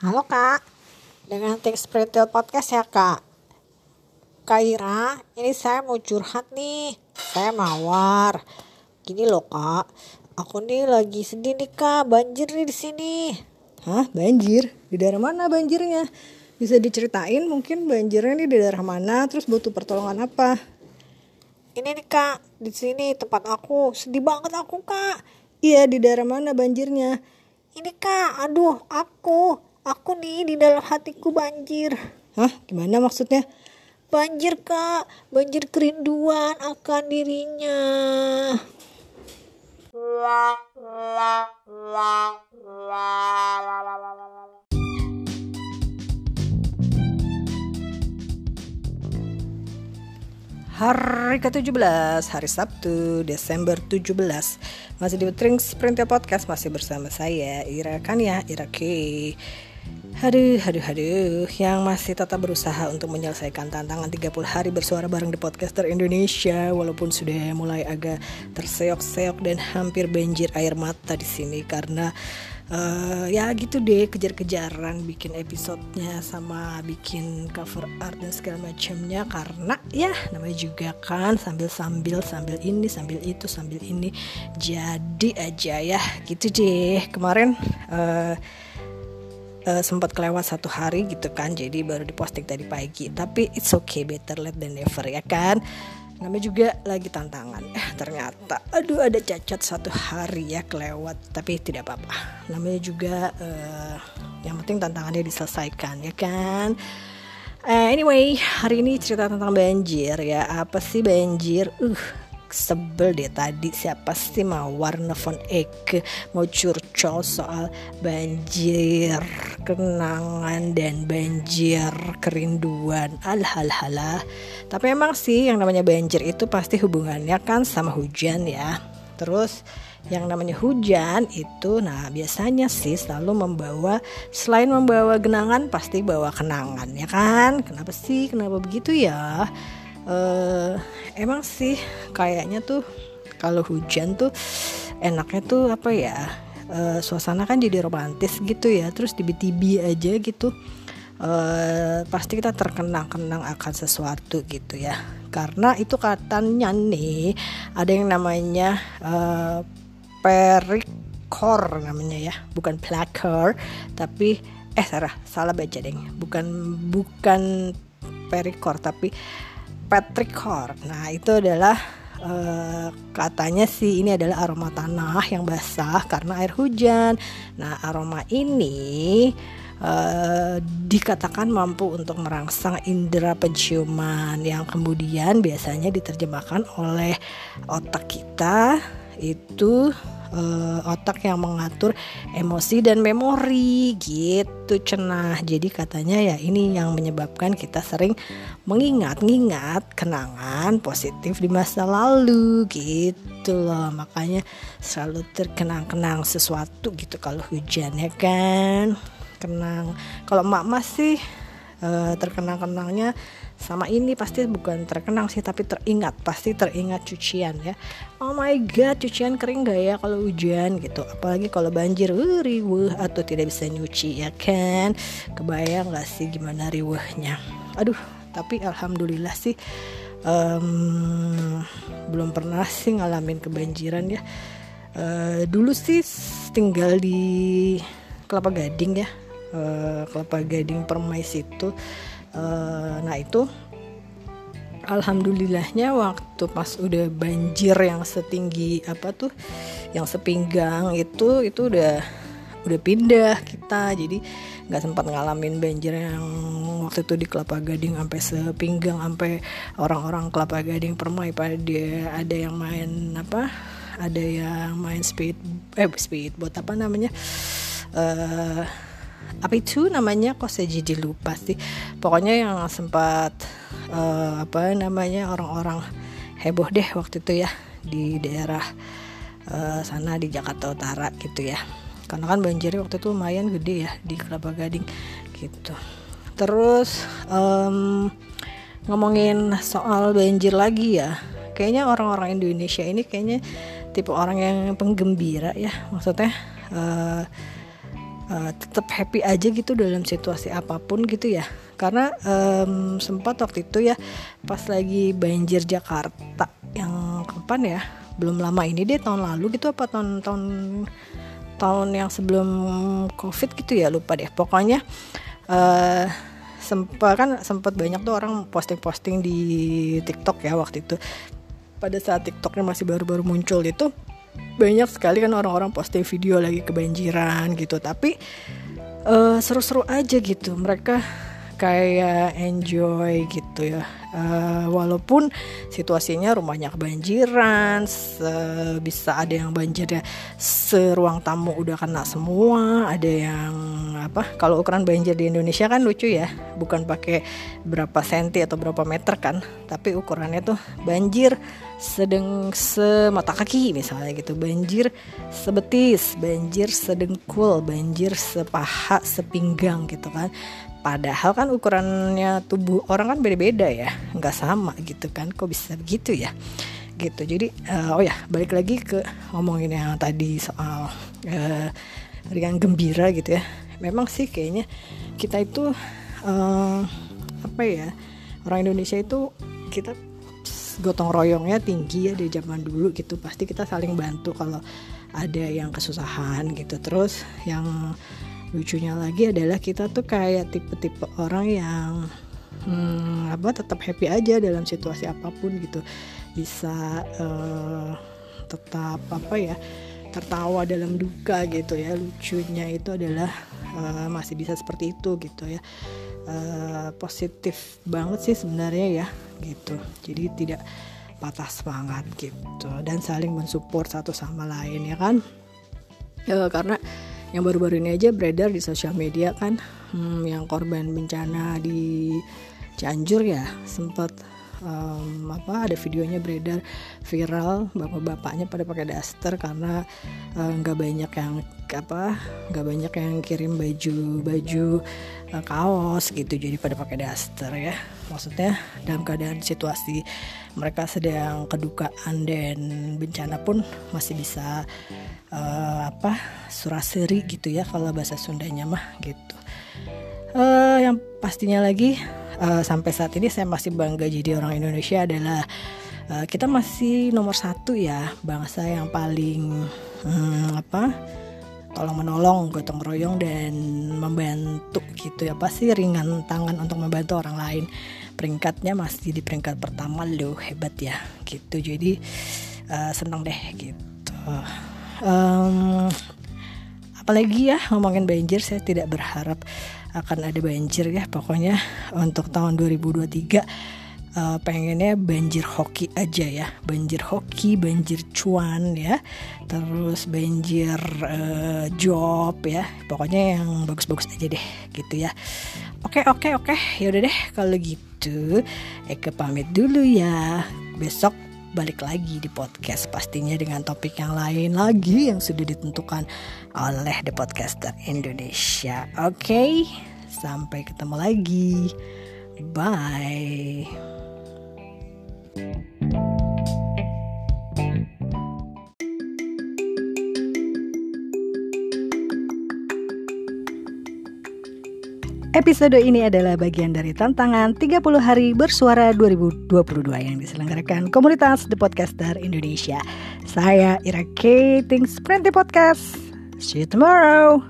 Halo kak, dengan Think Spiritual Podcast ya kak. Kak Ira, ini saya mau curhat nih. Saya mawar. Gini loh kak, aku nih lagi sedih nih kak, banjir nih di sini. Hah, banjir? Di daerah mana banjirnya? Bisa diceritain mungkin banjirnya nih di daerah mana, terus butuh pertolongan apa? Ini nih kak, di sini tempat aku, sedih banget aku kak. Iya, di daerah mana banjirnya? Ini kak, aduh aku, aku nih di dalam hatiku banjir. Hah, gimana maksudnya? Banjir kak, banjir kerinduan akan dirinya. Hari ke-17, hari Sabtu, Desember 17 Masih di Trings Sprinter Podcast, masih bersama saya, Ira Kania, Ira K Haduh, haduh, haduh. Yang masih tetap berusaha untuk menyelesaikan tantangan 30 hari bersuara bareng di podcaster Indonesia Walaupun sudah mulai agak terseok-seok dan hampir banjir air mata di sini Karena uh, ya gitu deh kejar-kejaran bikin episodenya sama bikin cover art dan segala macamnya. Karena ya namanya juga kan sambil-sambil sambil ini sambil itu sambil ini. Jadi aja ya gitu deh. Kemarin uh, uh, sempat kelewat satu hari gitu kan jadi baru diposting tadi pagi. Tapi it's okay better late than never ya kan? Namanya juga lagi tantangan. Eh ternyata aduh ada cacat satu hari ya kelewat. Tapi tidak apa-apa. Namanya juga uh, yang penting tantangannya diselesaikan ya kan? Uh, anyway hari ini cerita tentang banjir ya. Apa sih banjir? Uh sebel deh tadi. Siapa sih mawar nelfon Eke mau curcol soal banjir kenangan dan banjir kerinduan. Alhalah tapi emang sih yang namanya banjir itu pasti hubungannya kan sama hujan ya. Terus yang namanya hujan itu nah biasanya sih selalu membawa selain membawa genangan pasti bawa kenangan ya kan? Kenapa sih? Kenapa begitu ya uh, emang sih kayaknya tuh kalau hujan tuh enaknya tuh apa ya uh, suasana kan jadi romantis gitu ya terus tibi-tibi aja gitu. Uh, pasti kita terkenang-kenang akan sesuatu gitu ya. Karena itu katanya nih ada yang namanya uh, perikor namanya ya. Bukan plakor tapi eh salah salah baca deh. Bukan bukan perikor tapi petrikor. Nah, itu adalah uh, katanya sih ini adalah aroma tanah yang basah karena air hujan. Nah, aroma ini uh, dikatakan mampu untuk merangsang indera penciuman yang kemudian biasanya diterjemahkan oleh otak kita itu uh, otak yang mengatur emosi dan memori gitu cenah. Jadi katanya ya ini yang menyebabkan kita sering mengingat-ingat kenangan positif di masa lalu gitu loh. Makanya selalu terkenang-kenang sesuatu gitu kalau hujan ya kan? Kenang. Kalau emak masih uh, terkenang-kenangnya sama ini pasti bukan terkenang sih tapi teringat pasti teringat cucian ya. Oh my god cucian kering gak ya kalau hujan gitu? Apalagi kalau banjir uh, riweh atau tidak bisa nyuci ya kan? Kebayang gak sih gimana riwehnya? Aduh tapi alhamdulillah sih um, belum pernah sih ngalamin kebanjiran ya. Uh, dulu sih tinggal di Kelapa Gading ya. Uh, Kelapa Gading Permai situ uh, nah itu alhamdulillahnya waktu pas udah banjir yang setinggi apa tuh yang sepinggang itu itu udah udah pindah kita. Jadi nggak sempat ngalamin banjir yang waktu itu di Kelapa Gading sampai sepinggang sampai orang-orang Kelapa Gading permai pada ada yang main apa ada yang main speed eh speed buat apa namanya uh, apa itu namanya? Kok saya jadi lupa sih? Pokoknya yang sempat uh, apa namanya orang-orang heboh deh waktu itu ya di daerah uh, sana di Jakarta Utara gitu ya. Karena kan banjirnya waktu itu lumayan gede ya di Kelapa Gading gitu. Terus um, ngomongin soal banjir lagi ya kayaknya orang-orang Indonesia ini kayaknya tipe orang yang penggembira ya. Maksudnya uh, uh, tetap happy aja gitu dalam situasi apa pun gitu ya. Karena um, sempat waktu itu ya pas lagi banjir Jakarta yang kapan ya belum lama ini deh tahun lalu gitu apa tahun tahun tahun yang sebelum covid gitu ya lupa deh. Pokoknya uh, sempat kan sempat banyak tuh orang posting-posting di TikTok ya waktu itu. Pada saat TikToknya masih baru-baru muncul itu banyak sekali kan orang-orang posting video lagi kebanjiran gitu. Tapi uh, seru-seru aja gitu. Mereka kayak enjoy gitu ya uh, walaupun situasinya rumahnya kebanjiran bisa ada yang banjirnya seruang tamu udah kena semua ada yang apa kalau ukuran banjir di Indonesia kan lucu ya bukan pakai berapa senti atau berapa meter kan tapi ukurannya tuh banjir sedang semata kaki misalnya gitu banjir sebetis banjir sedengkul banjir sepaha sepinggang gitu kan. Padahal kan ukurannya tubuh orang kan beda-beda ya, nggak sama gitu kan. Kok bisa begitu ya? Gitu. Jadi uh, oh ya balik lagi ke ngomongin yang tadi soal uh, ringan gembira gitu ya. Memang sih kayaknya kita itu uh, apa ya orang Indonesia itu kita gotong royongnya tinggi ya di zaman dulu gitu. Pasti kita saling bantu kalau ada yang kesusahan gitu. Terus yang lucunya lagi adalah kita tuh kayak tipe-tipe orang yang hmm, apa tetap happy aja dalam situasi apa pun gitu. Bisa uh, tetap apa ya tertawa dalam duka gitu ya. Lucunya itu adalah uh, masih bisa seperti itu gitu ya. Uh, positif banget sih sebenarnya ya gitu. Jadi tidak patah semangat gitu. Dan saling mensupport satu sama lain ya kan? Uh, karena yang baru-baru ini aja beredar di sosial media kan hmm, yang korban bencana di Cianjur ya sempat um, apa ada videonya beredar viral bapak-bapaknya pada pakai daster karena eh, nggak uh, banyak yang apa nggak banyak yang kirim baju baju uh, kaos gitu jadi pada pakai daster ya. Maksudnya dalam keadaan situasi mereka sedang kedukaan dan bencana pun masih bisa uh, apa suraseri gitu ya kalau bahasa Sundanya mah gitu. Uh, yang pastinya lagi uh, sampai saat ini saya masih bangga jadi orang Indonesia adalah uh, kita masih nomor satu ya bangsa yang paling um, apa tolong menolong gotong royong dan membantu gitu ya pasti ringan tangan untuk membantu orang lain. Peringkatnya masih di peringkat pertama loh hebat ya gitu. Jadi uh, senang deh gitu. Um, apalagi ya ngomongin banjir saya tidak berharap akan ada banjir ya. Pokoknya untuk tahun 2023 uh, pengennya banjir hoki aja ya. Banjir hoki banjir cuan ya. Terus banjir uh, job ya. Pokoknya yang bagus-bagus aja deh gitu ya. Oke oke oke. Yaudah deh kalau gitu Eke pamit dulu ya. Besok balik lagi di podcast pastinya dengan topik yang lain lagi yang sudah ditentukan oleh The Podcaster Indonesia. Oke, okay? sampai ketemu lagi. Bye. Episode ini adalah bagian dari tantangan 30 hari bersuara 2022 yang diselenggarakan komunitas The Podcaster Indonesia. Saya Ira K. Things Printy Podcast. See you tomorrow.